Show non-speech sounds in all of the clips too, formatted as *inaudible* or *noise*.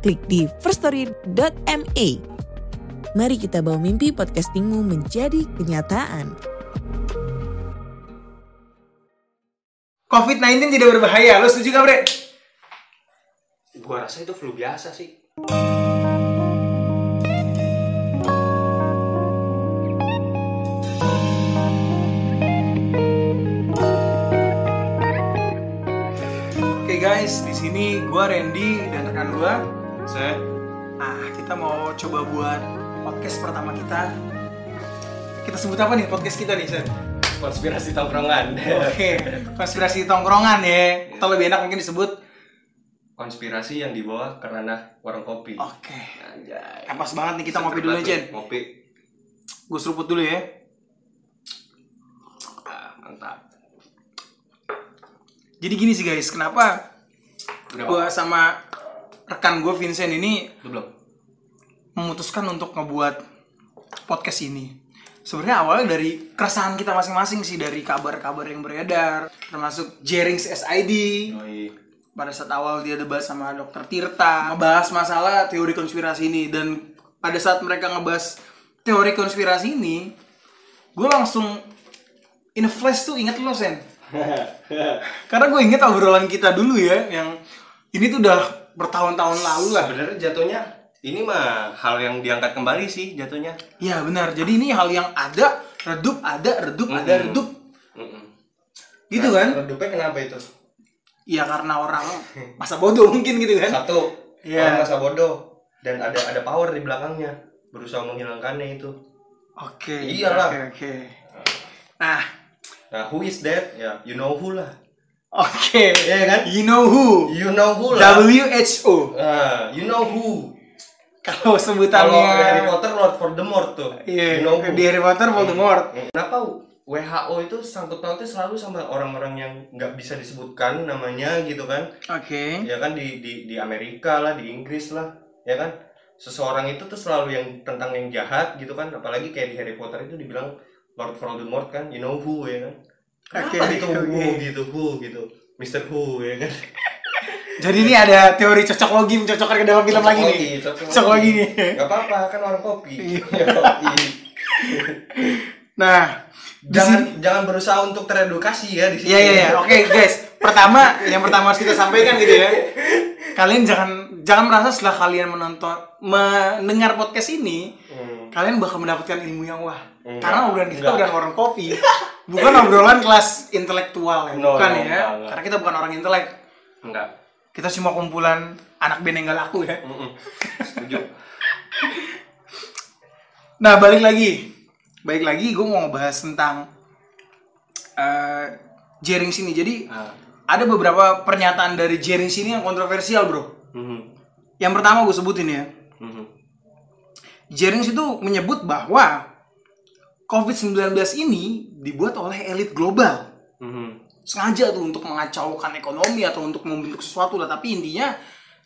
klik di firststory.me. Mari kita bawa mimpi podcastingmu menjadi kenyataan. COVID-19 tidak berbahaya, lo setuju gak Bre? Gua rasa itu flu biasa sih. Oke guys, di sini gua Randy dan rekan gua. Saya Ah, kita mau coba buat podcast pertama kita. Kita sebut apa nih podcast kita nih, Sen? konspirasi tongkrongan. Oke, konspirasi tongkrongan ya. Atau lebih enak mungkin disebut konspirasi yang dibawa ke ranah warung kopi. Oke. Anjay. Eh, pas banget nih kita ngopi dulu, Jen. Ngopi. Gue seruput dulu ya. Ah, mantap. Jadi gini sih guys, kenapa gua sama rekan gue Vincent ini Lu belum? memutuskan untuk ngebuat podcast ini. Sebenarnya awalnya dari keresahan kita masing-masing sih dari kabar-kabar yang beredar, termasuk Jerings SID. Yoi. Pada saat awal dia debat sama Dokter Tirta, ngebahas masalah teori konspirasi ini dan pada saat mereka ngebahas teori konspirasi ini, gue langsung in a flash tuh inget lo sen. *laughs* Karena gue inget obrolan kita dulu ya, yang ini tuh udah bertahun-tahun lalu lah. Sebenarnya jatuhnya ini mah hal yang diangkat kembali sih jatuhnya. Iya benar. Jadi ini hal yang ada, redup, ada, redup, ada, Mm-mm. redup. Mm-mm. Gitu Nah, kan? Redupnya kenapa itu? Iya karena orang masa bodoh mungkin gitu kan. Satu, Iya. orang masa bodoh dan ada ada power di belakangnya berusaha menghilangkannya itu. Oke. Iyalah. Oke, oke. Nah, Nah, who is that? Ya, you know who lah. Oke. Iya kan? You know who? You know who lah. WHO. Ah, you know who. Kalau Kalau sebutannya Harry Potter Lord Voldemort tuh. Iya, you know who. di Harry Potter Voldemort. Kenapa WHO itu sangkut pautnya selalu sama orang-orang yang nggak bisa disebutkan namanya gitu kan? Oke. Ya kan di di di Amerika lah, di Inggris lah, ya kan? Seseorang itu tuh selalu yang tentang yang jahat gitu kan, apalagi kayak di Harry Potter itu dibilang Lord Voldemort kan, you know who ya kan? Oke, gitu oke. who gitu who gitu, Mr. Who ya kan? *laughs* Jadi ini ada teori cocok logi mencocokkan ke dalam film lagi nih. Cocok lagi nih. Gak apa-apa kan warung kopi. Iya. *laughs* Yoi. Nah, jangan sini- jangan berusaha untuk teredukasi ya di sini. Iya iya iya. Oke guys, pertama yang pertama harus kita sampaikan gitu ya. Kalian jangan jangan merasa setelah kalian menonton mendengar podcast ini Hmm. Kalian bakal mendapatkan ilmu yang wah. Enggak. Karena obrolan kita Enggak. udah warung kopi. Bukan obrolan kelas intelektual ya. No, bukan no, ya. enggak, enggak. Karena kita bukan orang intelek. Enggak. Kita cuma kumpulan anak gak laku ya. Mm-mm. Setuju. *laughs* Nah, balik lagi. Balik lagi gue mau ngebahas tentang eh Jering sini. Jadi Ah. ada beberapa pernyataan dari Jering sini yang kontroversial, Bro. Mhm. Yang pertama gue sebutin ya. Mhm. Jerings itu menyebut bahwa COVID-19 ini dibuat oleh elit global. Mhm. Sengaja tuh untuk mengacaukan ekonomi atau untuk membentuk sesuatu lah. Tapi intinya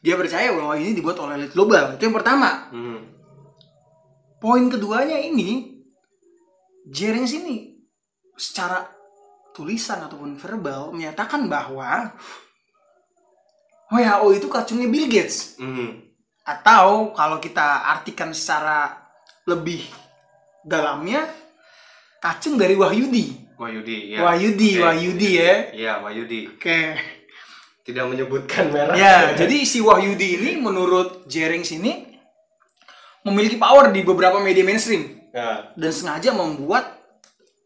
dia percaya bahwa ini dibuat oleh elit global. Itu yang pertama. Mhm. Poin keduanya ini, Jerings ini secara tulisan ataupun verbal menyatakan bahwa WHO itu kacungnya Bill Gates. Mhm. Atau kalau kita artikan secara lebih dalamnya, kacung dari Wahyudi. Wahyudi ya. Wahyudi, Oke. Wahyudi ya. Iya, Wahyudi. Oke. Tidak menyebutkan merek. Ya, jadi si Wahyudi ini menurut Jerings ini memiliki power di beberapa media mainstream Ya, dan sengaja membuat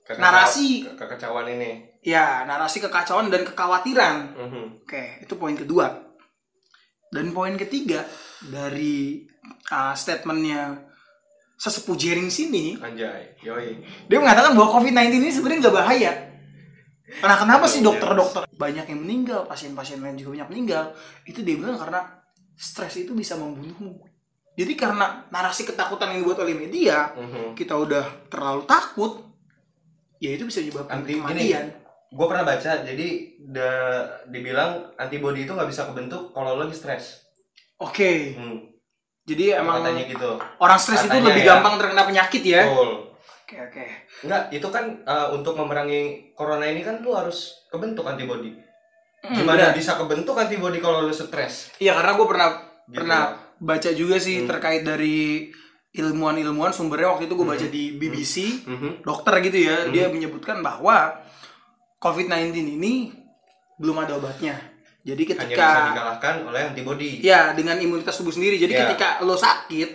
kekacau- Narasi. ke- kekacauan ini. ya narasi kekacauan dan kekhawatiran. Mhm. Oke, itu poin kedua. Dan poin ketiga dari uh, statementnya sesepuh Jering sini, Anjay, yoi. dia mengatakan bahwa COVID-19 ini sebenarnya nggak bahaya. Nah, kenapa sih Iya. dokter-dokter banyak yang meninggal, pasien-pasien lain juga banyak meninggal? Itu dia bilang karena stres itu bisa membunuhmu. Jadi karena narasi ketakutan yang dibuat oleh media, Mhm. kita udah terlalu takut, ya itu bisa menyebabkan kematian. Gue pernah baca jadi da- dibilang antibody itu nggak bisa kebentuk kalau lo lagi stres Oke, hmm. jadi emang katanya gitu orang stres itu lebih ya. gampang terkena penyakit ya? Betul. Oke oke. Enggak, itu kan uh, untuk memerangi corona ini kan lu harus kebentuk antibody. Hmm, Gimana bisa kebentuk antibody kalau lu stres? Iya karena gue pernah Gitu. pernah baca juga sih Hmm. terkait dari ilmuwan-ilmuwan sumbernya waktu itu gue baca Hmm. di BBC Mhm. dokter gitu ya Hmm. dia menyebutkan bahwa COVID-19 ini belum ada obatnya. Jadi Hanya bisa ketika dikalahkan oleh antibody. ya dengan imunitas tubuh sendiri. Jadi Ya. ketika lo sakit,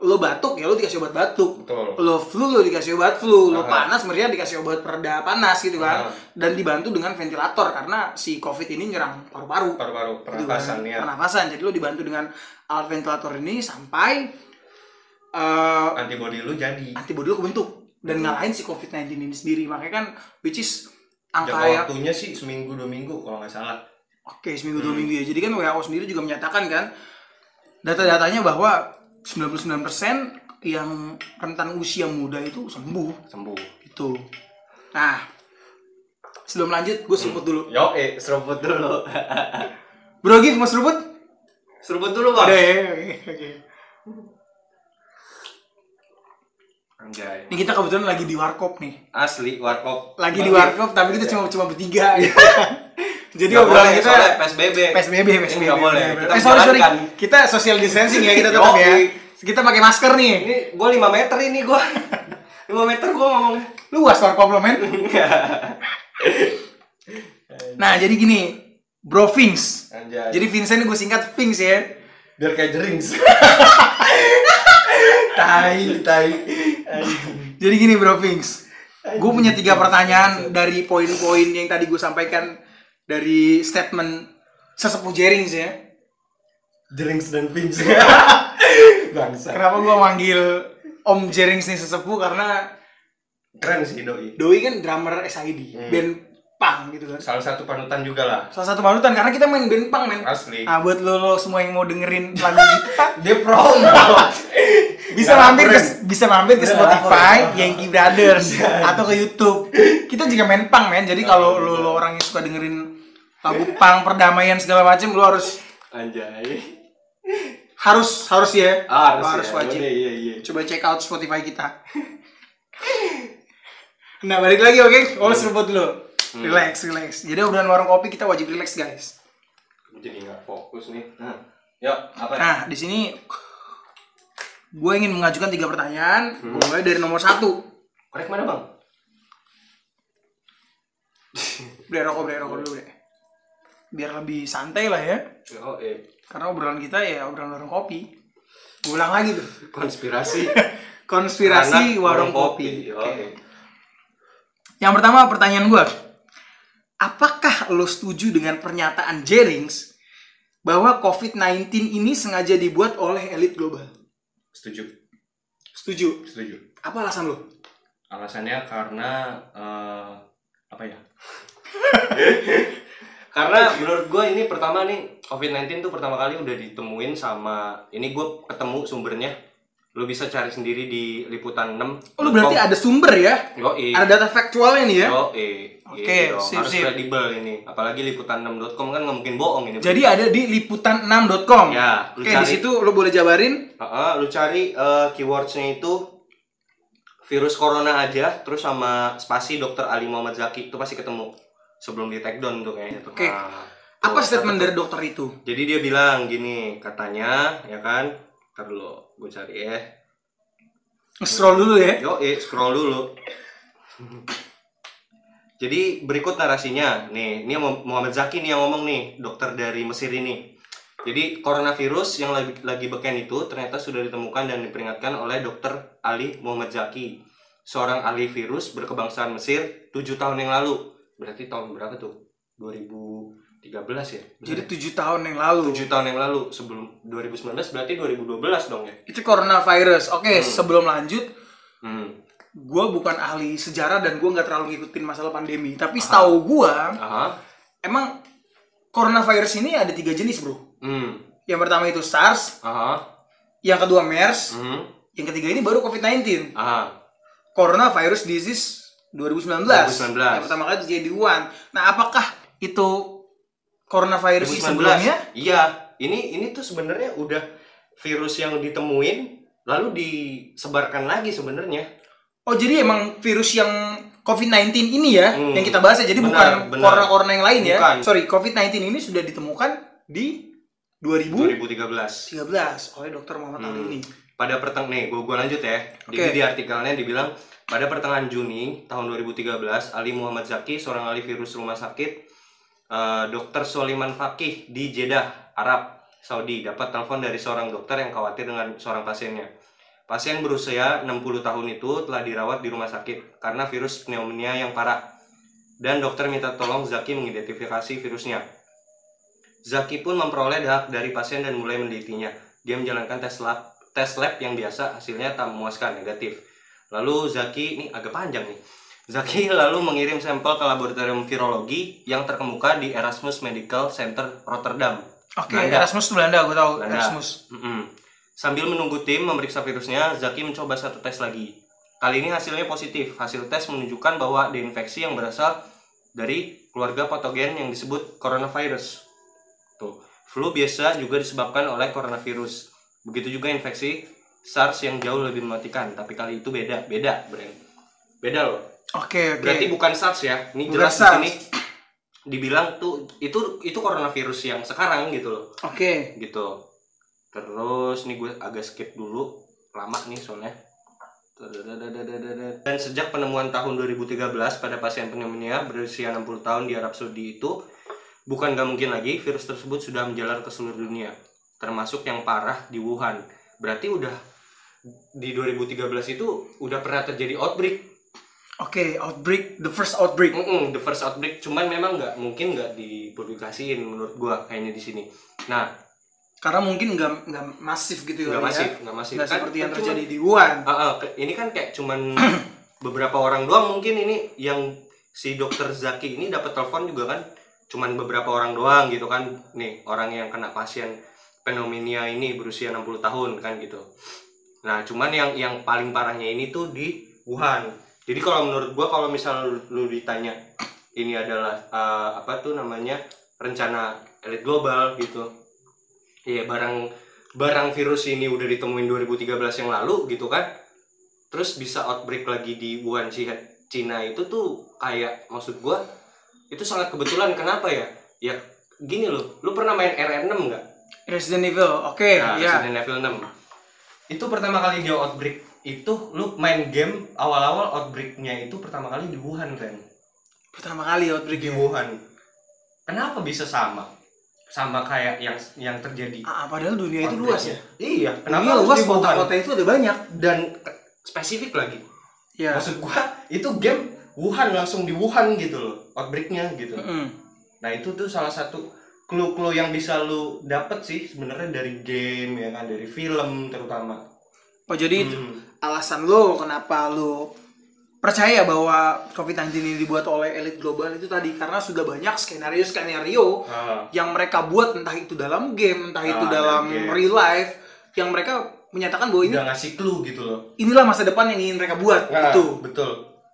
lo batuk ya lo dikasih obat batuk. Betul. Lo flu lo dikasih obat flu, lo Aha. panas meriah dikasih obat pereda panas gitu kan. Aha. Dan dibantu dengan ventilator karena si COVID ini nyerang paru-paru. Paru-paru Gitu kan. pernapasan ya. Pernapasan. Jadi lo dibantu dengan alat ventilator ini sampai eh, Antibody lu jadi. antibody lo kebentuk dan Hmm. ngalahin si COVID-19 ini sendiri. Makanya kan which is angka Jangka yang waktunya sih seminggu dua minggu kalau nggak salah. oke seminggu dua Hmm. minggu ya. Jadi kan WHO sendiri juga menyatakan kan data-datanya bahwa 99% yang rentan usia muda itu sembuh Sembuh. gitu. Nah, sebelum lanjut gue seruput dulu. Yo, eh seruput dulu. Bro Gif mau seruput? seruput dulu, Udah Bang. ya, oke, oke. Anjay. Ini kita kebetulan lagi di warkop nih. Asli warkop. Lagi di Bang, warkop tapi kita cuma cuma bertiga. gitu. *laughs* Jadi Nggak obrolan boleh, kita PSBB. PSBB, PSBB. nggak boleh. Kita eh, sorry, sorry. Kita social distancing ya, kita *laughs* tetap ya. Kita pakai masker nih. Ini gua 5 meter ini gua. *laughs* 5 meter gua ngomongnya. Luas warkop lo, men. Nah, jadi gini. Bro Vince. Anjay. Jadi Vincent ini gue singkat Vince ya. biar kayak jerings. Tai, tai. *laughs* Jadi gini Bro Vince. Gue punya tiga pertanyaan dari poin-poin yang tadi gue sampaikan dari statement sesepuh Jerings ya. jerings dan pins. *laughs* Bangsa. Kenapa gue manggil Om Jerings nih sesepuh karena Keren sih doi. Doi kan drummer SID, Hmm. band punk gitu kan. Salah satu panutan juga lah. Salah satu panutan karena kita main band punk men. Asli. Nah buat lo, lo semua yang mau dengerin lagu kita *laughs* Dia promo. Bisa mampir ke bisa mampir ke Udah, Spotify. Yankee Brothers atau ke YouTube. Kita juga main punk men. Jadi kalau lo, lo orang yang suka dengerin lagu punk perdamaian segala macam lo harus Anjay. harus harus ya. Ah, Lo harus, ya. wajib. Boleh, iya iya. Coba check out Spotify kita. *laughs* nah balik lagi oke, oh seruput dulu. Hmm. Relax, relax. Jadi obrolan warung kopi kita wajib relax guys. Jadi nggak fokus nih. Nah. Yuk, apa? Nah di sini gue ingin mengajukan tiga pertanyaan. Hmm. Gue mulai dari nomor satu. Korek mana, Bang? *laughs* Beli rokok, beli rokok dulu deh. Biar lebih santai lah ya. Oh, eh. Karena obrolan kita ya obrolan warung kopi. Gue ulang lagi tuh. *laughs* Konspirasi. *laughs* Konspirasi Anak warung kopi. Oke. eh. Yang pertama pertanyaan gue, apakah lo setuju dengan pernyataan Jerings bahwa COVID-19 ini sengaja dibuat oleh elit global? Setuju. Setuju. Setuju. Apa alasan lo? Alasannya karena eh, apa ya? *laughs* karena *laughs* menurut gue ini pertama nih COVID-19 tuh pertama kali udah ditemuin sama ini gue ketemu sumbernya. Lu bisa cari sendiri di liputan 6. Oh, lo berarti ada sumber ya? Yo, Ada data faktualnya nih ya? Yo, eh. Oke, Gitu dong. sip, harus kredibel ini. Apalagi liputan6.com kan nggak mungkin bohong ini. Jadi ada di liputan6.com. Ya, lu Oke, cari. di situ lo boleh jabarin. Heeh, lu cari eh, keywordsnya itu virus corona aja, terus sama spasi dokter Ali Muhammad Zaki itu pasti ketemu sebelum di take down tuh kayaknya tuh. Oke. Nah, Apa statement dari dokter itu? Jadi dia bilang gini, katanya ya kan, ntar dulu gue cari ya. Scroll dulu ya. Yo, eh, scroll dulu. Jadi berikut narasinya. Nih, ini Muhammad Zaki nih yang ngomong nih, dokter dari Mesir ini. Jadi coronavirus yang lagi, lagi beken itu ternyata sudah ditemukan dan diperingatkan oleh dokter Ali Muhammad Zaki, seorang ahli virus berkebangsaan Mesir 7 tahun yang lalu. Berarti tahun berapa tuh? 2013 ya? Jadi tujuh tahun yang lalu. 7 tahun yang lalu sebelum 2019 berarti 2012 dong ya. Itu coronavirus. Oke, sebelum lanjut, Hmm. gue bukan ahli sejarah dan gue nggak terlalu ngikutin masalah pandemi. Tapi setahu gue, Aha. emang coronavirus ini ada tiga jenis bro. Hmm. Yang pertama itu SARS, Aha. yang kedua MERS, Mhm. yang ketiga ini baru COVID-19. Aha. Coronavirus Disease 2019. 2019. Yang pertama kali terjadi di Wuhan. Nah, apakah itu coronavirus 2019. sebelumnya? Iya, ini ini tuh sebenarnya udah virus yang ditemuin lalu disebarkan lagi sebenarnya. Oh, jadi emang virus yang COVID-19 ini ya Hmm. yang kita bahas ya. Jadi Benar, bukan corona-corona yang lain ya. Bukan. Sorry, COVID-19 ini sudah ditemukan di 2013 2013. oleh Dr. Muhammad Hmm. Ali ini. Pada perteng nih, gua, gua lanjut ya. Jadi Oke. di artikelnya dibilang pada pertengahan Juni tahun 2013, Ali Muhammad Zaki, seorang ahli virus rumah sakit eh, Dr. Soliman Fakih di Jeddah, Arab Saudi, dapat telepon dari seorang dokter yang khawatir dengan seorang pasiennya. Pasien berusia 60 tahun itu telah dirawat di rumah sakit karena virus pneumonia yang parah. Dan dokter minta tolong Zaki mengidentifikasi virusnya. Zaki pun memperoleh hak dari pasien dan mulai menelitinya. Dia menjalankan tes lab, tes lab yang biasa, hasilnya tak memuaskan, negatif. Lalu Zaki, ini agak panjang nih. Zaki lalu mengirim sampel ke laboratorium virologi yang terkemuka di Erasmus Medical Center Rotterdam. Oke, Belanda. Erasmus tuh Belanda, gue tahu Belanda. Erasmus. Mm-mm. Sambil menunggu tim memeriksa virusnya, Zaki mencoba satu tes lagi. Kali ini hasilnya positif. Hasil tes menunjukkan bahwa ada infeksi yang berasal dari keluarga patogen yang disebut coronavirus. Tuh, flu biasa juga disebabkan oleh coronavirus. Begitu juga infeksi SARS yang jauh lebih mematikan, tapi kali itu beda, beda, Bren. Beda loh. Oke, oke. Berarti bukan SARS ya. Ini Bukan jelas di sini dibilang tuh itu itu coronavirus yang sekarang gitu loh Oke. gitu terus nih gue agak skip dulu lama nih soalnya dan sejak penemuan tahun 2013 pada pasien pneumonia berusia 60 tahun di Arab Saudi itu bukan gak mungkin lagi virus tersebut sudah menjalar ke seluruh dunia termasuk yang parah di Wuhan berarti udah di 2013 itu udah pernah terjadi outbreak Oke, outbreak, the first outbreak. Mm-mm, the first outbreak. Cuman memang nggak mungkin nggak dipublikasiin menurut gua kayaknya di sini. Nah Karena mungkin nggak nggak masif gitu nggak ya. masif nggak masif. Nggak Kan- seperti yang kan terjadi cuman- di Wuhan. Ah, ke- ini kan kayak cuman *clears throat* beberapa orang doang mungkin ini yang si dokter Zaki ini dapat telepon juga kan. Cuman beberapa orang doang gitu kan. Nih orang yang kena pasien pneumonia ini berusia 60 tahun kan gitu. Nah cuman yang yang paling parahnya ini tuh di Wuhan jadi kalau menurut gua kalau misal lu, lu ditanya ini adalah eh, apa tuh namanya rencana elit global gitu. Iya barang barang virus ini udah ditemuin 2013 yang lalu gitu kan terus bisa outbreak lagi di Wuhan Ci- Cina itu tuh kayak maksud gua itu sangat kebetulan. Kenapa ya? Ya gini loh lu pernah main RR6 nggak? Resident Evil. Oke, nah, ya. Resident Evil 6 itu pertama kali dia outbreak itu lu main game awal-awal outbreaknya itu pertama kali di Wuhan kan Pertama kali outbreak di Wuhan. Kenapa bisa sama? Sama kayak yang yang terjadi? Ah, padahal dunia itu luas ya. iya Dunia harus luas, kota-kota itu ada banyak. dan spesifik lagi. Ya. maksud gua itu game Wuhan langsung di Wuhan gitu loh outbreaknya gitu. Mm-mm. nah itu tuh salah satu clue-clue yang bisa lu dapet sih sebenarnya dari game ya kan? Dari film terutama. Oh, jadi itu Hmm. Alasan lo kenapa lo percaya bahwa COVID-19 ini dibuat oleh elit global itu tadi karena sudah banyak skenario-skenario Ah, yang mereka buat entah itu dalam game, entah itu Ah, dalam game. real life yang mereka menyatakan bahwa ini udah ngasih clue gitu loh inilah masa depan yang ingin mereka buat Nah, itu. betul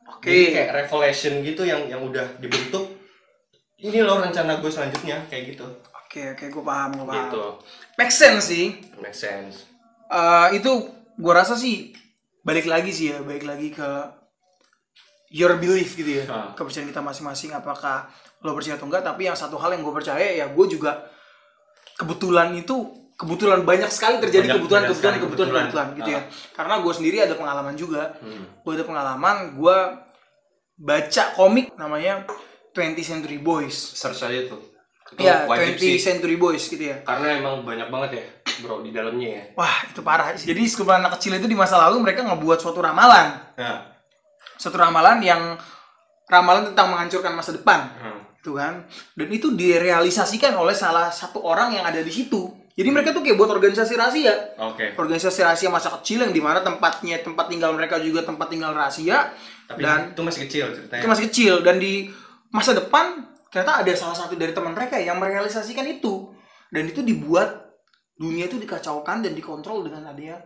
Oke. jadi kayak revelation gitu yang yang udah dibentuk ini loh rencana gue selanjutnya kayak gitu Oke, oke, gue paham, gue paham. gitu Make sense sih. make sense Eh, itu gue rasa sih balik lagi sih ya, balik lagi ke your belief gitu ya, Ah. kepercayaan kita masing-masing. Apakah lo percaya atau enggak? Tapi yang satu hal yang gue percaya ya, gue juga kebetulan itu kebetulan banyak sekali terjadi Banyak- kebetulan banyak kebetulan sekali kebetulan kebetulan. kebetulan gitu ya. Ah. Karena gue sendiri ada pengalaman juga. Hmm. Gue ada pengalaman, gue baca komik namanya 20 Century Boys. search aja tuh itu Ya, wajib 20 sih Century Boys gitu ya. karena emang banyak banget ya bro di dalamnya ya Wah, itu parah. Jadi sekumpulan anak kecil itu di masa lalu mereka ngebuat suatu ramalan. nah Suatu ramalan yang ramalan tentang menghancurkan masa depan. hmm. Gitu kan. Dan itu direalisasikan oleh salah satu orang yang ada di situ. Jadi mereka tuh kayak buat organisasi rahasia. oke Organisasi rahasia masa kecil yang di mana tempatnya tempat tinggal mereka juga tempat tinggal rahasia. tapi dan itu masih kecil ceritanya itu masih kecil dan di masa depan ternyata ada salah satu dari teman mereka yang merealisasikan itu dan itu dibuat dunia itu dikacaukan dan dikontrol dengan adanya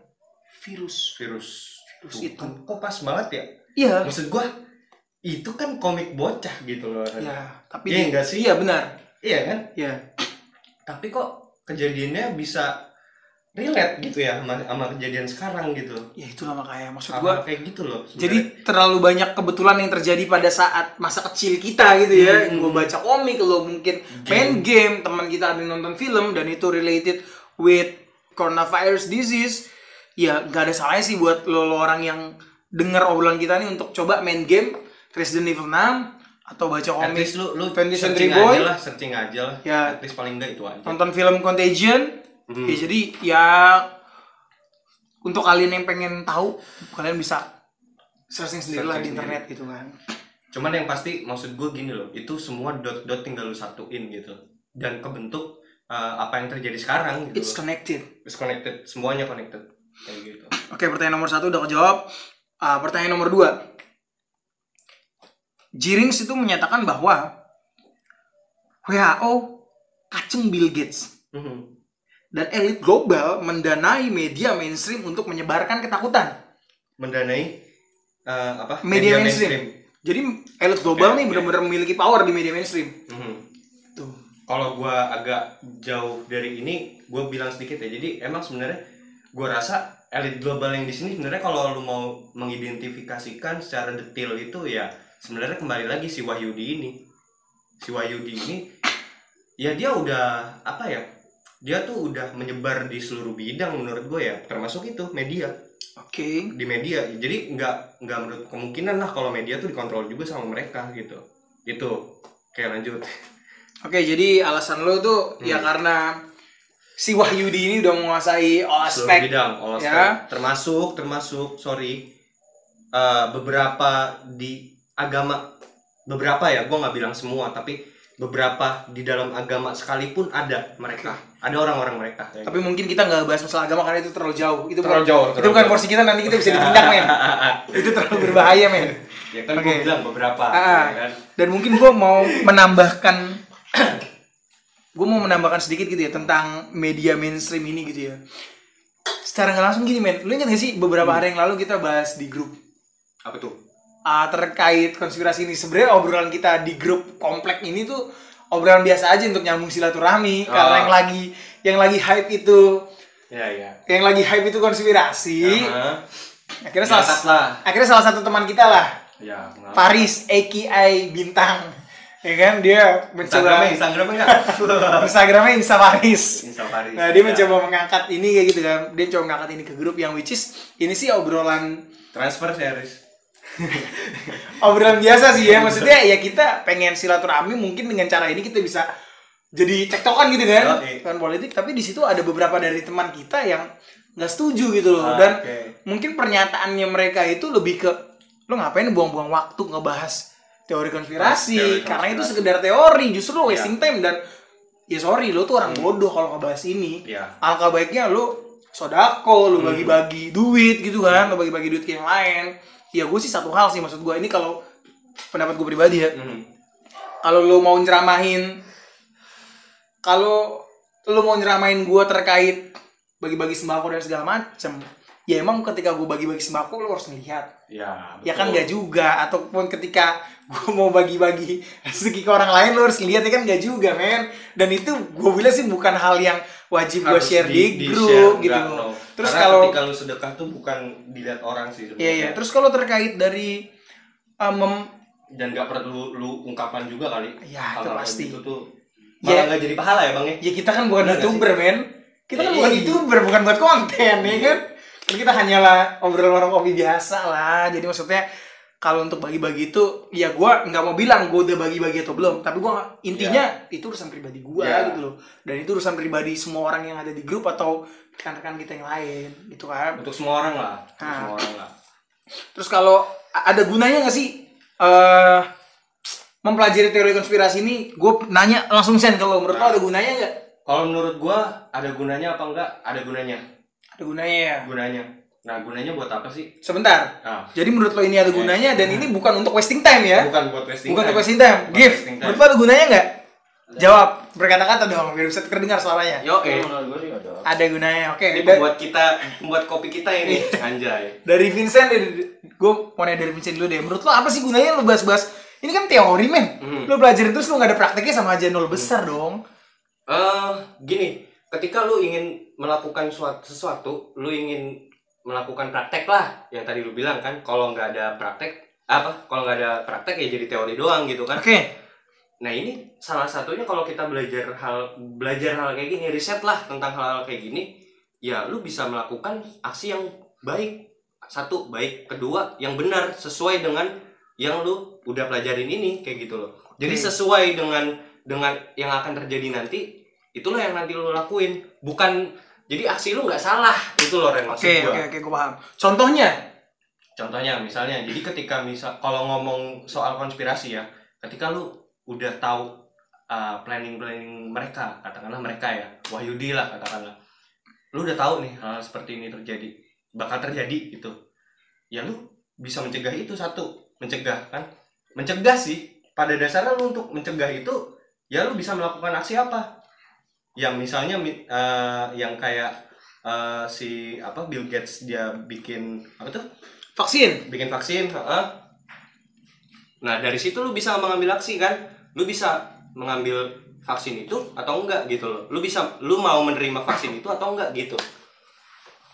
virus. virus Virus Tuh, itu. kan kok pas banget ya Iya. maksud gua itu kan komik bocah gitu loh Ya, tapi Iya enggak sih? Iya benar. iya kan Iya. tapi kok kejadiannya bisa relate gitu ya sama, sama kejadian sekarang gitu Ya itulah makanya maksud Hal-hal gua kayak gitu loh sebenarnya. Jadi terlalu banyak kebetulan yang terjadi pada saat masa kecil kita gitu ya. Hmm. Gue baca komik, lo mungkin main game, teman kita ada yang nonton film dan itu related with coronavirus disease. Ya nggak ada salahnya sih buat lo, lo orang yang dengar obrolan kita nih untuk coba main game Resident Evil 6 atau baca at komik, least lu lu 20th Century searching Boy. aja lah searching aja lah Ya. at least paling enggak itu aja nonton film Contagion. Hmm. Ya jadi ya untuk kalian yang pengen tahu, kalian bisa searching sendiri lah di internet gitu kan. cuman yang pasti maksud gue gini loh itu semua dot dot tinggal lu satuin gitu dan kebentuk uh, apa yang terjadi sekarang gitu It's connected. It's connected semuanya connected kayak gitu Oke, pertanyaan nomor satu udah kejawab. Ah, pertanyaan nomor dua. Jirings itu menyatakan bahwa WHO kacung Bill Gates Mhm. Dan elit global mendanai media mainstream untuk menyebarkan ketakutan. mendanai uh, apa Media, mainstream. Jadi elit global Oke, nih benar-benar memiliki power di media mainstream. Mhm. Tuh. kalau gua agak jauh dari ini gue bilang sedikit ya jadi emang sebenarnya gua rasa elit global yang di sini sebenarnya kalau lu mau mengidentifikasikan secara detail itu ya sebenarnya kembali lagi si Wahyudi ini si Wahyudi ini ya dia udah apa ya dia tuh udah menyebar di seluruh bidang menurut gue ya termasuk itu media Oke. di media jadi nggak nggak menurut kemungkinan lah kalau media tuh dikontrol juga sama mereka gitu itu kayak lanjut Oke, jadi alasan lo tuh ya Hmm. karena si Wahyudi ini udah menguasai all seluruh aspek bidang all aspek. ya. termasuk termasuk sorry eh, beberapa di agama beberapa ya gue nggak bilang semua tapi beberapa di dalam agama sekalipun ada mereka ada orang-orang mereka Tapi mungkin kita nggak bahas masalah agama karena itu terlalu jauh. Itu Terlalu bukan, jauh, Itu terlalu bukan jauh. porsi kita nanti kita bisa ditindak men. *laughs* itu terlalu berbahaya men. ya kan Oke. gue bilang beberapa Ah. ya kan Dan mungkin gue mau menambahkan, *coughs* gue mau menambahkan sedikit gitu ya tentang media mainstream ini gitu ya. Secara nggak langsung gini men, lu ingat gak sih beberapa hari yang lalu kita bahas di grup apa tuh ah, terkait konspirasi ini. Sebenarnya obrolan kita di grup komplek ini tuh obrolan biasa aja untuk nyambung silaturahmi. Karena Oh. yang lagi yang lagi hype itu ya ya yang lagi hype itu konspirasi. Aha. Akhirnya salah, lah akhirnya salah satu teman kita lah, ya pengalaman. Faris AKI Bintang. Ya kan dia mencoba Instagramnya Instagramnya *laughs* Instagramnya Insta Faris. Instagram Nah, dia mencoba mengangkat ini kayak gitu kan. Dia coba mengangkat ini ke grup yang which is ini sih obrolan transfer series *laughs* obrolan biasa sih ya. Maksudnya ya kita pengen silaturahmi mungkin dengan cara ini kita bisa jadi cekcokan gitu kan. Oke. Kan politik tapi di situ ada beberapa dari teman kita yang nggak setuju gitu loh Ah, dan oke. mungkin pernyataannya mereka itu lebih ke lo ngapain buang-buang waktu ngebahas teori konspirasi Teori karena itu konspirasi. sekedar teori justru lo Iya. wasting time dan ya sorry lo tuh orang bodoh kalau ngebahas ini ya alangkah baiknya lo sodako lo Hmm. bagi-bagi duit gitu kan lo bagi-bagi duit ke yang lain ya gue sih satu hal sih maksud gue ini kalau pendapat gue pribadi ya. Mhm. kalau lo mau nyeramahin kalau lo mau nyeramahin gue terkait bagi-bagi sembako dan segala macem ya emang ketika gue bagi-bagi sembako lo harus ngelihat. Ya ya kan nggak juga. Ataupun ketika gue mau bagi-bagi *laughs* rezeki ke orang lain lo harus ngelihat ya kan nggak juga men. Dan itu gue bilang sih bukan hal yang wajib gue share di, di-share, grup gitu enggak, no. Terus Karena kalau ketika lu sedekah tuh bukan dilihat orang sih sebenarnya. Iya iya. Terus kalau terkait dari um, mem- dan nggak perlu lu ungkapkan juga kali Ya, itu pasti. gitu tuh Ya. malah nggak jadi pahala ya bang ya ya kita kan bukan Bener youtuber men. Kita kan Iya. bukan youtuber, bukan buat konten ya kan. Kan kita hanyalah obrolan orang kopi biasa lah. Jadi maksudnya kalau untuk bagi-bagi itu ya gua nggak mau bilang gue udah bagi-bagi atau belum tapi gua nggak- intinya itu urusan pribadi gua Ya. gitu loh dan itu urusan pribadi semua orang yang ada di grup atau rekan-rekan kita yang lain gitu kan untuk semua orang lah untuk Ah. semua orang lah Terus kalau ada gunanya nggak sih eh mempelajari teori konspirasi ini? Gue nanya langsung sen kalau menurut lo ada gunanya nggak? kalau menurut gua ada gunanya apa enggak ada gunanya Ada gunanya ya. gunanya nah gunanya buat apa sih Sebentar. nah Jadi menurut lo ini ada gunanya dan ini bukan untuk wasting time ya? bukan buat wasting Bukan time. untuk wasting time. Bukan Gift. wasting time. Menurut lo ada gunanya nggak? Jawab. berkata-kata dong biar bisa terdengar suaranya. Yo, eh. menurut gue sih ada Ada gunanya. Oke. Ini da- membuat kita, membuat kopi kita ini anjay. dari Vincent, gue mau nanya dari Vincent dulu deh. Menurut lo apa sih gunanya lo bahas-bahas? Ini kan teori men. Hmm. Lo belajarin terus lo nggak ada prakteknya sama aja nol besar dong. eh gini, ketika lu ingin melakukan suatu, sesuatu, lu ingin melakukan praktek lah, yang tadi lu bilang kan, kalau nggak ada praktek, apa? Kalau nggak ada praktek ya jadi teori doang gitu kan. Oke. Nah ini salah satunya kalau kita belajar hal belajar hal kayak gini, riset lah tentang hal-hal kayak gini, ya lu bisa melakukan aksi yang baik. Satu baik, kedua yang benar sesuai dengan yang lu udah pelajarin ini kayak gitu loh. Jadi sesuai dengan dengan yang akan terjadi nanti, itulah yang nanti lu lakuin. Bukan jadi aksi lu nggak salah itu loh Ren maksud Oke, gua. oke, oke, gue paham. Contohnya, Contohnya misalnya, jadi ketika misal kalau ngomong soal konspirasi ya, ketika lu udah tahu uh, planning-planning mereka, katakanlah mereka ya, Wahyudi lah katakanlah, lu udah tahu nih hal seperti ini terjadi, bakal terjadi gitu, ya lu bisa mencegah itu satu, mencegah kan, mencegah sih, pada dasarnya lu untuk mencegah itu, ya lu bisa melakukan aksi apa, yang misalnya mi- uh, yang kayak uh, si apa Bill Gates dia bikin apa tuh vaksin. bikin vaksin heeh. nah dari situ lu bisa mengambil aksi kan lu bisa mengambil vaksin itu atau enggak gitu loh lu bisa lu mau menerima vaksin itu atau enggak gitu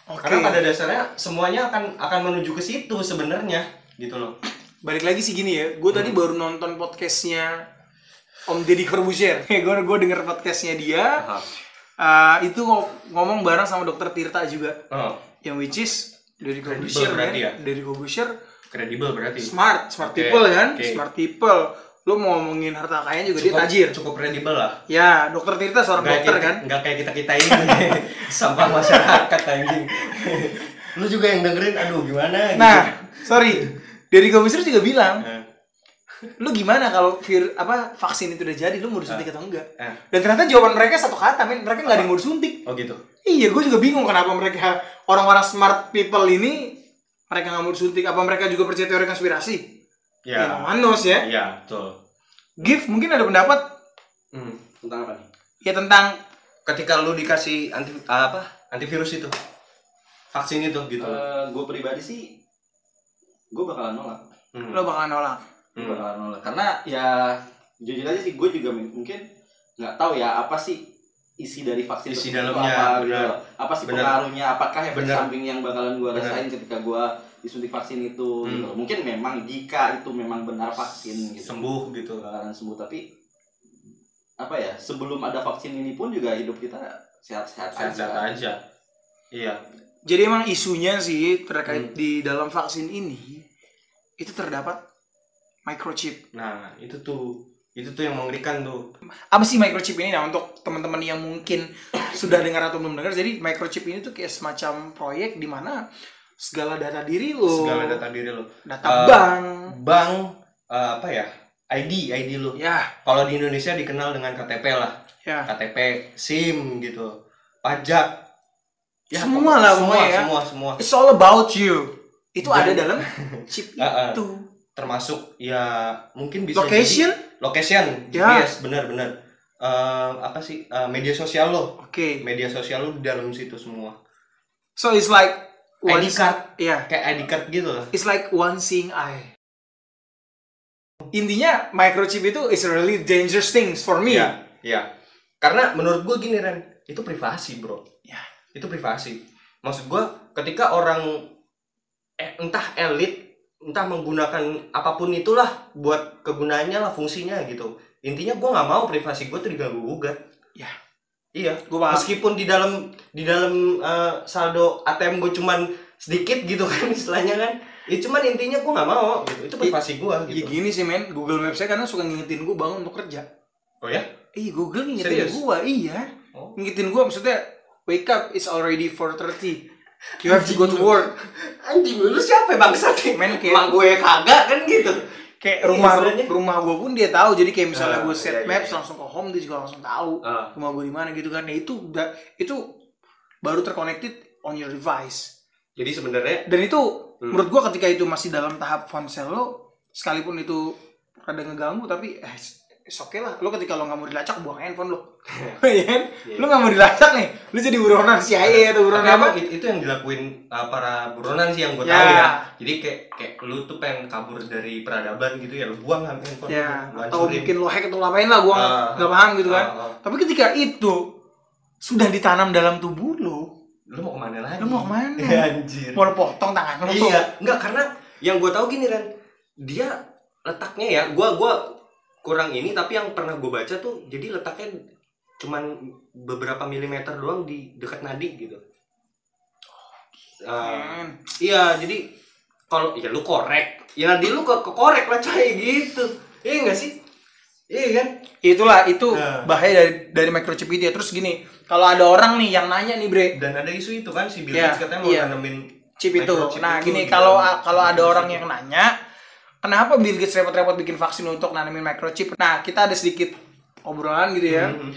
Oke. karena pada dasarnya semuanya akan akan menuju ke situ sebenarnya gitu loh Balik lagi sih gini ya, gue tadi Hmm. baru nonton podcastnya Om Deddy Corbuzier. *laughs* gue gue denger podcastnya dia. Aha. Uh, itu ngo- ngomong bareng sama dokter Tirta juga. oh Yang which is Deddy Corbuzier kan. ya? Deddy Corbuzier kredibel berarti smart, smart Oke, people kan, oke. smart people. Lo mau ngomongin harta kayaan juga dia cukup tajir. cukup kredibel lah Ya, dokter Tirta seorang Nggak dokter kayak, kan. nggak kayak kita kita ini *laughs* sampah masyarakat anjing lu juga yang dengerin aduh gimana gitu. Nah, sorry. Deddy Corbuzier juga bilang, Eh, lu gimana kalau vir apa vaksin itu udah jadi, lu mau disuntik atau enggak? eh. Dan ternyata jawaban mereka satu kata, men. Mereka nggak ada yang mau disuntik. oh gitu Iya, gue juga bingung kenapa mereka orang-orang smart people ini mereka nggak mau disuntik. Apa mereka juga percaya teori konspirasi? Ya, ya manos ya. Iya, betul. Gift mungkin ada pendapat Hmm. tentang apa nih ya tentang Ketika lu dikasih anti apa? Antivirus itu. Vaksin itu gitu. gue pribadi sih gue bakalan nolak Hmm. lo bakal nolak. Hmm. bakalan nolak karena ya jujur aja sih gue juga mungkin nggak tahu ya apa sih isi dari vaksin Isi dalamnya, apa, gitu apa sih Benar. pengaruhnya apakah efek Benar. samping yang bakalan gue rasain ketika gue disuntik vaksin itu Hmm. gitu mungkin memang jika itu memang benar vaksin gitu Sembuh gitu. bakalan sembuh tapi apa ya sebelum ada vaksin ini pun juga hidup kita sehat-sehat Sehat-sehat aja aja. Iya. Jadi emang isunya sih terkait Hmm. di dalam vaksin ini itu terdapat microchip. Nah, itu tuh itu tuh yang mengerikan tuh. Apa sih microchip ini? Nah, untuk teman-teman yang mungkin *coughs* sudah dengar atau belum dengar, jadi microchip ini tuh kayak semacam proyek di mana segala data diri lo, Segala data diri lu. data Eh, bank, Bank eh, apa ya? ID, ID lu. ya, Kalau di Indonesia dikenal dengan KTP lah. ya, KTP, SIM gitu. Pajak. Semua pokoknya lah, semua, ya. semua, semua. it's all about you. Itu Dan- ada dalam *laughs* chip Ah, ah. itu. Termasuk ya mungkin bisa Location? jadi- location Ya. GPS benar-benar Eh, apa sih eh, media sosial lo Oke. media sosial lo di dalam situ semua So it's like one ID card Ya, kayak ID card gitu lah it's like one seeing eye. Intinya microchip itu is really dangerous things for me. Iya, iya. Karena menurut gue gini Ren, itu privasi bro. Ya. Itu privasi. Maksud gue ketika orang eh, entah elit, entah menggunakan apa pun itulah buat kegunaannya lah fungsinya gitu. Intinya gue nggak mau privasi gue tuh diganggu gugat. Ya. Iya. Gua paham. Meskipun di dalam di dalam eh, saldo ATM gue cuman sedikit gitu *laughs* kan istilahnya kan. Ya cuman intinya gue nggak mau gitu. Itu privasi gue Ya gitu. gini sih men, Google Maps saya kadang suka ngingetin gue bangun untuk kerja. Oh ya? Iya, Google ngingetin gue, iya. Oh. Ngingetin gue maksudnya, wake up, it's already 4.30. You have to go to work. Anjing lu siapa ya bangsat Men, kayak- Emang gue kagak kan gitu Kayak Iya, rumah rumah gue pun dia tahu. Jadi kayak misalnya Ah, gue set iya, iya, maps iya. langsung ke home, dia juga langsung tahu Ah. rumah gue di mana gitu kan. Nah itu udah itu baru terconnected on your device. Jadi sebenarnya Dan itu Hmm. menurut gue ketika itu masih dalam tahap ponsel lo, sekalipun itu rada ngeganggu tapi eh, Is oke lah, lu ketika lu nggak mau dilacak buang handphone lu, *laughs* Iya kan? Lu nggak mau dilacak nih, lu jadi buronan CIA atau buronan apa? itu yang dilakuin uh, para buronan sih yang gue Ya. tahu ya. Jadi kayak kayak lu tuh pengen kabur dari peradaban gitu ya, lu buang handphone Ya, lu, lu atau mungkin lo hack atau ngapain lah, gua nggak Ah. nggak paham gitu kan. Ah, ah. Tapi ketika itu sudah ditanam dalam tubuh lu, lu mau ke mana lagi? lu mau ke mana? *laughs* Anjir. Mau lu potong tangan lu? Iya, enggak karena yang gue tahu gini Ren, dia letaknya ya, gua gua kurang ini tapi yang pernah gue baca tuh jadi letaknya cuman beberapa milimeter doang di dekat nadi gitu. Men. iya, jadi kalau ya lu korek, ya nadi lu ke, ke korek lah coy gitu. Iya enggak sih? Iya kan? Itulah itu Nah. bahaya dari dari microchip itu ya. Terus gini, kalau ada orang nih yang nanya nih bre, Dan ada isu itu kan si Bill Iya, Gates katanya mau iya. nanemin chip itu. Nah itu gini, kalau kalau ada orang yang nanya, kenapa Bill Gates repot-repot bikin vaksin untuk nanemin microchip? Nah kita ada sedikit obrolan gitu ya. Mhm.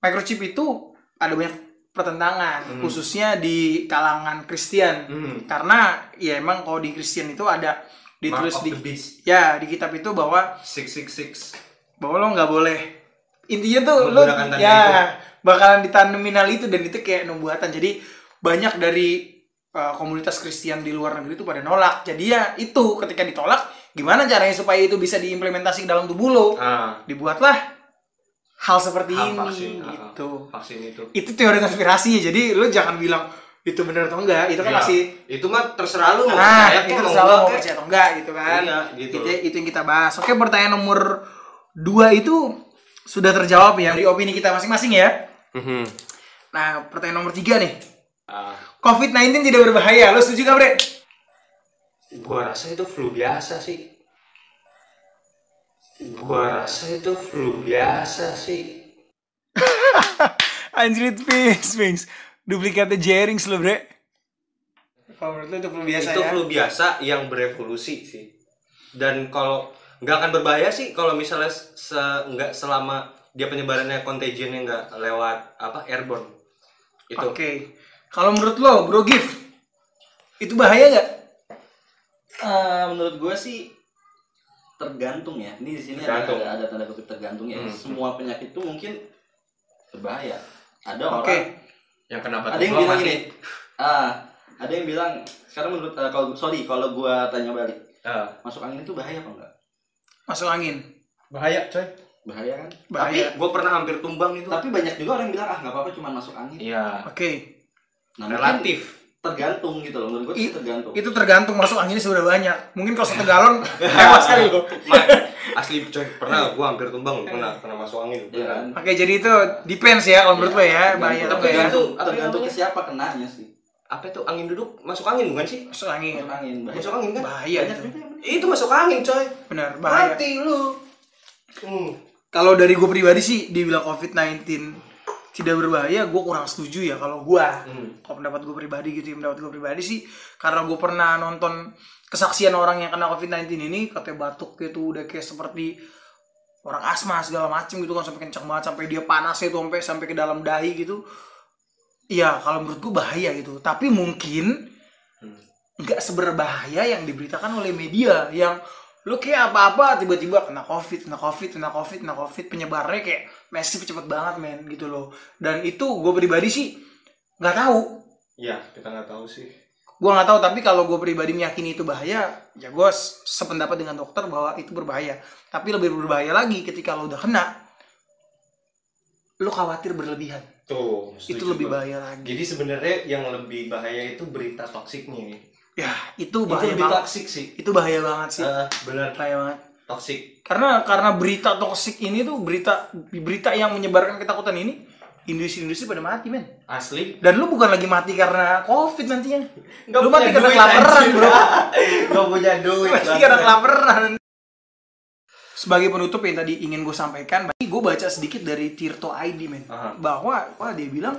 Microchip itu ada banyak pertentangan, Hmm. khususnya di kalangan Kristen. Mhm. Karena ya emang kalau di Kristen itu ada ditulis di ya di kitab itu bahwa Six six six. bahwa lo nggak boleh intinya tuh lo ya itu. bakalan ditanemin hal itu dan itu kayak nubuatan jadi banyak dari uh, komunitas Kristen di luar negeri itu pada nolak jadi ya itu ketika ditolak gimana caranya supaya itu bisa diimplementasi ke dalam tubuh lo Ah, dibuatlah hal seperti hal ini vaksin, ah, gitu vaksin itu. itu teori konspirasi jadi lo jangan bilang itu benar atau enggak itu kan Ya, masih itu mah terserah lu mau Nah, percaya itu terserah lo enggak mau percaya atau enggak gitu kan. Iya, gitu. Itu, itu yang kita bahas. Oke, pertanyaan nomor dua itu sudah terjawab ya dari opini kita masing-masing ya. Mhm. Nah, pertanyaan nomor tiga nih. Ah, COVID-19 tidak berbahaya. Lo setuju gak, Bre? Gua rasa itu flu biasa sih. Gua rasa itu flu biasa sih. Anjir, Sphinx, Sphinx. Duplikatnya Jerings lo, Bre. Kalau menurut lo itu flu biasa itu ya? flu biasa yang berevolusi sih. Dan kalau nggak akan berbahaya sih kalau misalnya se nggak selama dia penyebarannya contagionnya nggak lewat apa airborne. Itu. Oke. Kalau menurut lo, Bro Gif, itu bahaya gak? Eh, menurut gue sih tergantung ya. Ini di sini ada, Tergantung. ada, ada tanda kutip tergantung ya. Hmm. Semua penyakit itu mungkin berbahaya. Ada Oke. orang, Yang kenapa ada yang bilang gini. Ah, ada yang bilang sekarang menurut eh, kalau sorry kalau gua tanya balik, Ah, masuk angin itu bahaya apa enggak? Masuk angin. bahaya coy. Bahaya kan? Bahaya. Gue pernah hampir tumbang itu. Tapi banyak juga orang yang bilang ah nggak apa-apa cuma masuk angin. Iya. Oke. Nah, mungkin Relatif. Tergantung gitu loh menurut gue I- sih tergantung. Itu tergantung masuk anginnya sudah banyak. Mungkin kalau satu galon, *laughs* hebat sekali lo. Asli coy, pernah gue hampir tumbang, pernah pernah masuk angin. Iya kan? Oke, jadi itu depends ya kalau menurut lo ya, Tergantung- bahaya atau Tapi ya. itu- tergantung ke siapa kenanya sih. Apa itu angin duduk? Masuk angin bukan sih? Masuk angin. Masuk angin bahaya. Masuk angin kan? Bahaya itu. Itu masuk angin coy. Benar, bahaya. Mati lu. Hmm. Kalau dari gue pribadi sih dibilang COVID-19 tidak berbahaya, gue kurang setuju ya kalau gue. Hmm. Kalau pendapat gue pribadi gitu, ya, pendapat gue pribadi sih karena gue pernah nonton kesaksian orang yang kena COVID-19 ini katanya batuk gitu udah kayak seperti orang asma segala macem gitu kan sampai kencang banget sampai dia panas itu sampai sampai ke dalam dahi gitu. Iya, kalau menurut gue bahaya gitu. Tapi mungkin Hmm. nggak seberbahaya yang diberitakan oleh media yang lu kayak apa-apa tiba-tiba kena covid, kena covid, kena covid, kena covid penyebarnya kayak masif cepet banget men gitu loh. Dan itu gue pribadi sih nggak tahu. Iya, kita nggak tahu sih. Gue nggak tahu tapi kalau gue pribadi meyakini itu bahaya, ya gue sependapat dengan dokter bahwa itu berbahaya. Tapi lebih berbahaya lagi ketika lo udah kena, lo khawatir berlebihan. Tuh, itu lebih bahaya lagi. Jadi sebenarnya yang lebih bahaya itu berita toksiknya. Ya itu Itu bahaya lebih banget. toksik sih. Itu bahaya banget sih. Eh, benar bahaya banget. toksik. karena karena berita toksik ini tuh berita berita yang menyebarkan ketakutan ini industri-industri pada mati men Asli. dan lu bukan lagi mati karena covid nantinya Nggak lu mati karena kelaparan bro *laughs* Gak punya duit. mati karena kelaparan sebagai penutup yang tadi ingin gue sampaikan gue baca sedikit dari Tirto ID men bahwa wah dia bilang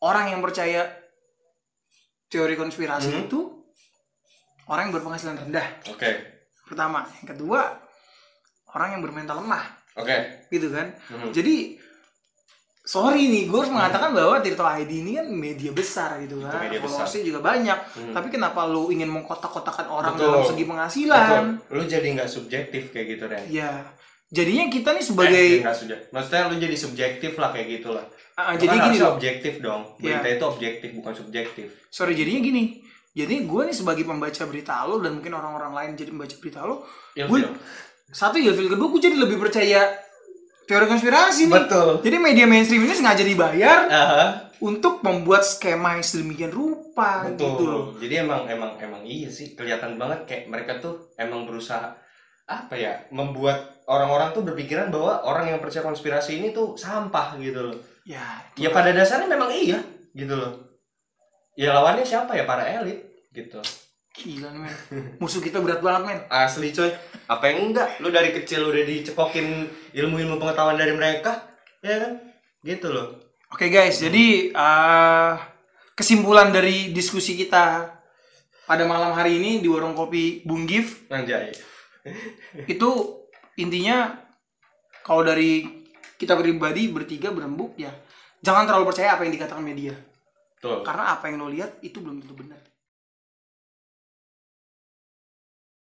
orang yang percaya teori konspirasi Mhm. itu orang yang berpenghasilan rendah Oke. pertama yang kedua orang yang bermental lemah Oke. gitu kan Mhm. jadi sorry nih gue harus mengatakan bahwa Tirto ID ini kan media besar gitu Itu kan followersnya juga banyak Hmm. tapi kenapa lu ingin mengkotak-kotakan orang Betul. dalam segi penghasilan Betul. Lu jadi nggak subjektif kayak gitu Ren. ya jadinya kita nih Eh, sebagai nggak sudah. Maksudnya lu jadi subjektif lah kayak gitu lah. Ah, Lu jadi kan gini loh objektif dong. Iya. Berita itu objektif bukan subjektif. sorry jadinya gini jadi gue nih sebagai pembaca berita lo dan mungkin orang-orang lain jadi membaca berita lo gue satu ilfil kedua gue jadi lebih percaya teori konspirasi nih Betul. jadi media mainstream ini sengaja dibayar Aha. untuk membuat skema yang sedemikian rupa gitu loh Betul. Jadi emang emang emang iya sih kelihatan banget kayak mereka tuh emang berusaha apa ya membuat orang-orang tuh berpikiran bahwa orang yang percaya konspirasi ini tuh sampah gitu loh. ya Ya pada dasarnya memang iya gitu loh. Ya lawannya siapa ya para elit gitu. gila men musuh kita berat banget men Asli coy. Apa yang enggak? Lu dari kecil udah dicekokin ilmu-ilmu pengetahuan dari mereka, ya kan? Gitu loh. Oke guys, jadi eh, kesimpulan dari diskusi kita pada malam hari ini di warung kopi Bung Gif Anjay. itu intinya kalau dari kita pribadi bertiga berembuk ya jangan terlalu percaya apa yang dikatakan media Tuh. karena apa yang lo lihat itu belum tentu benar.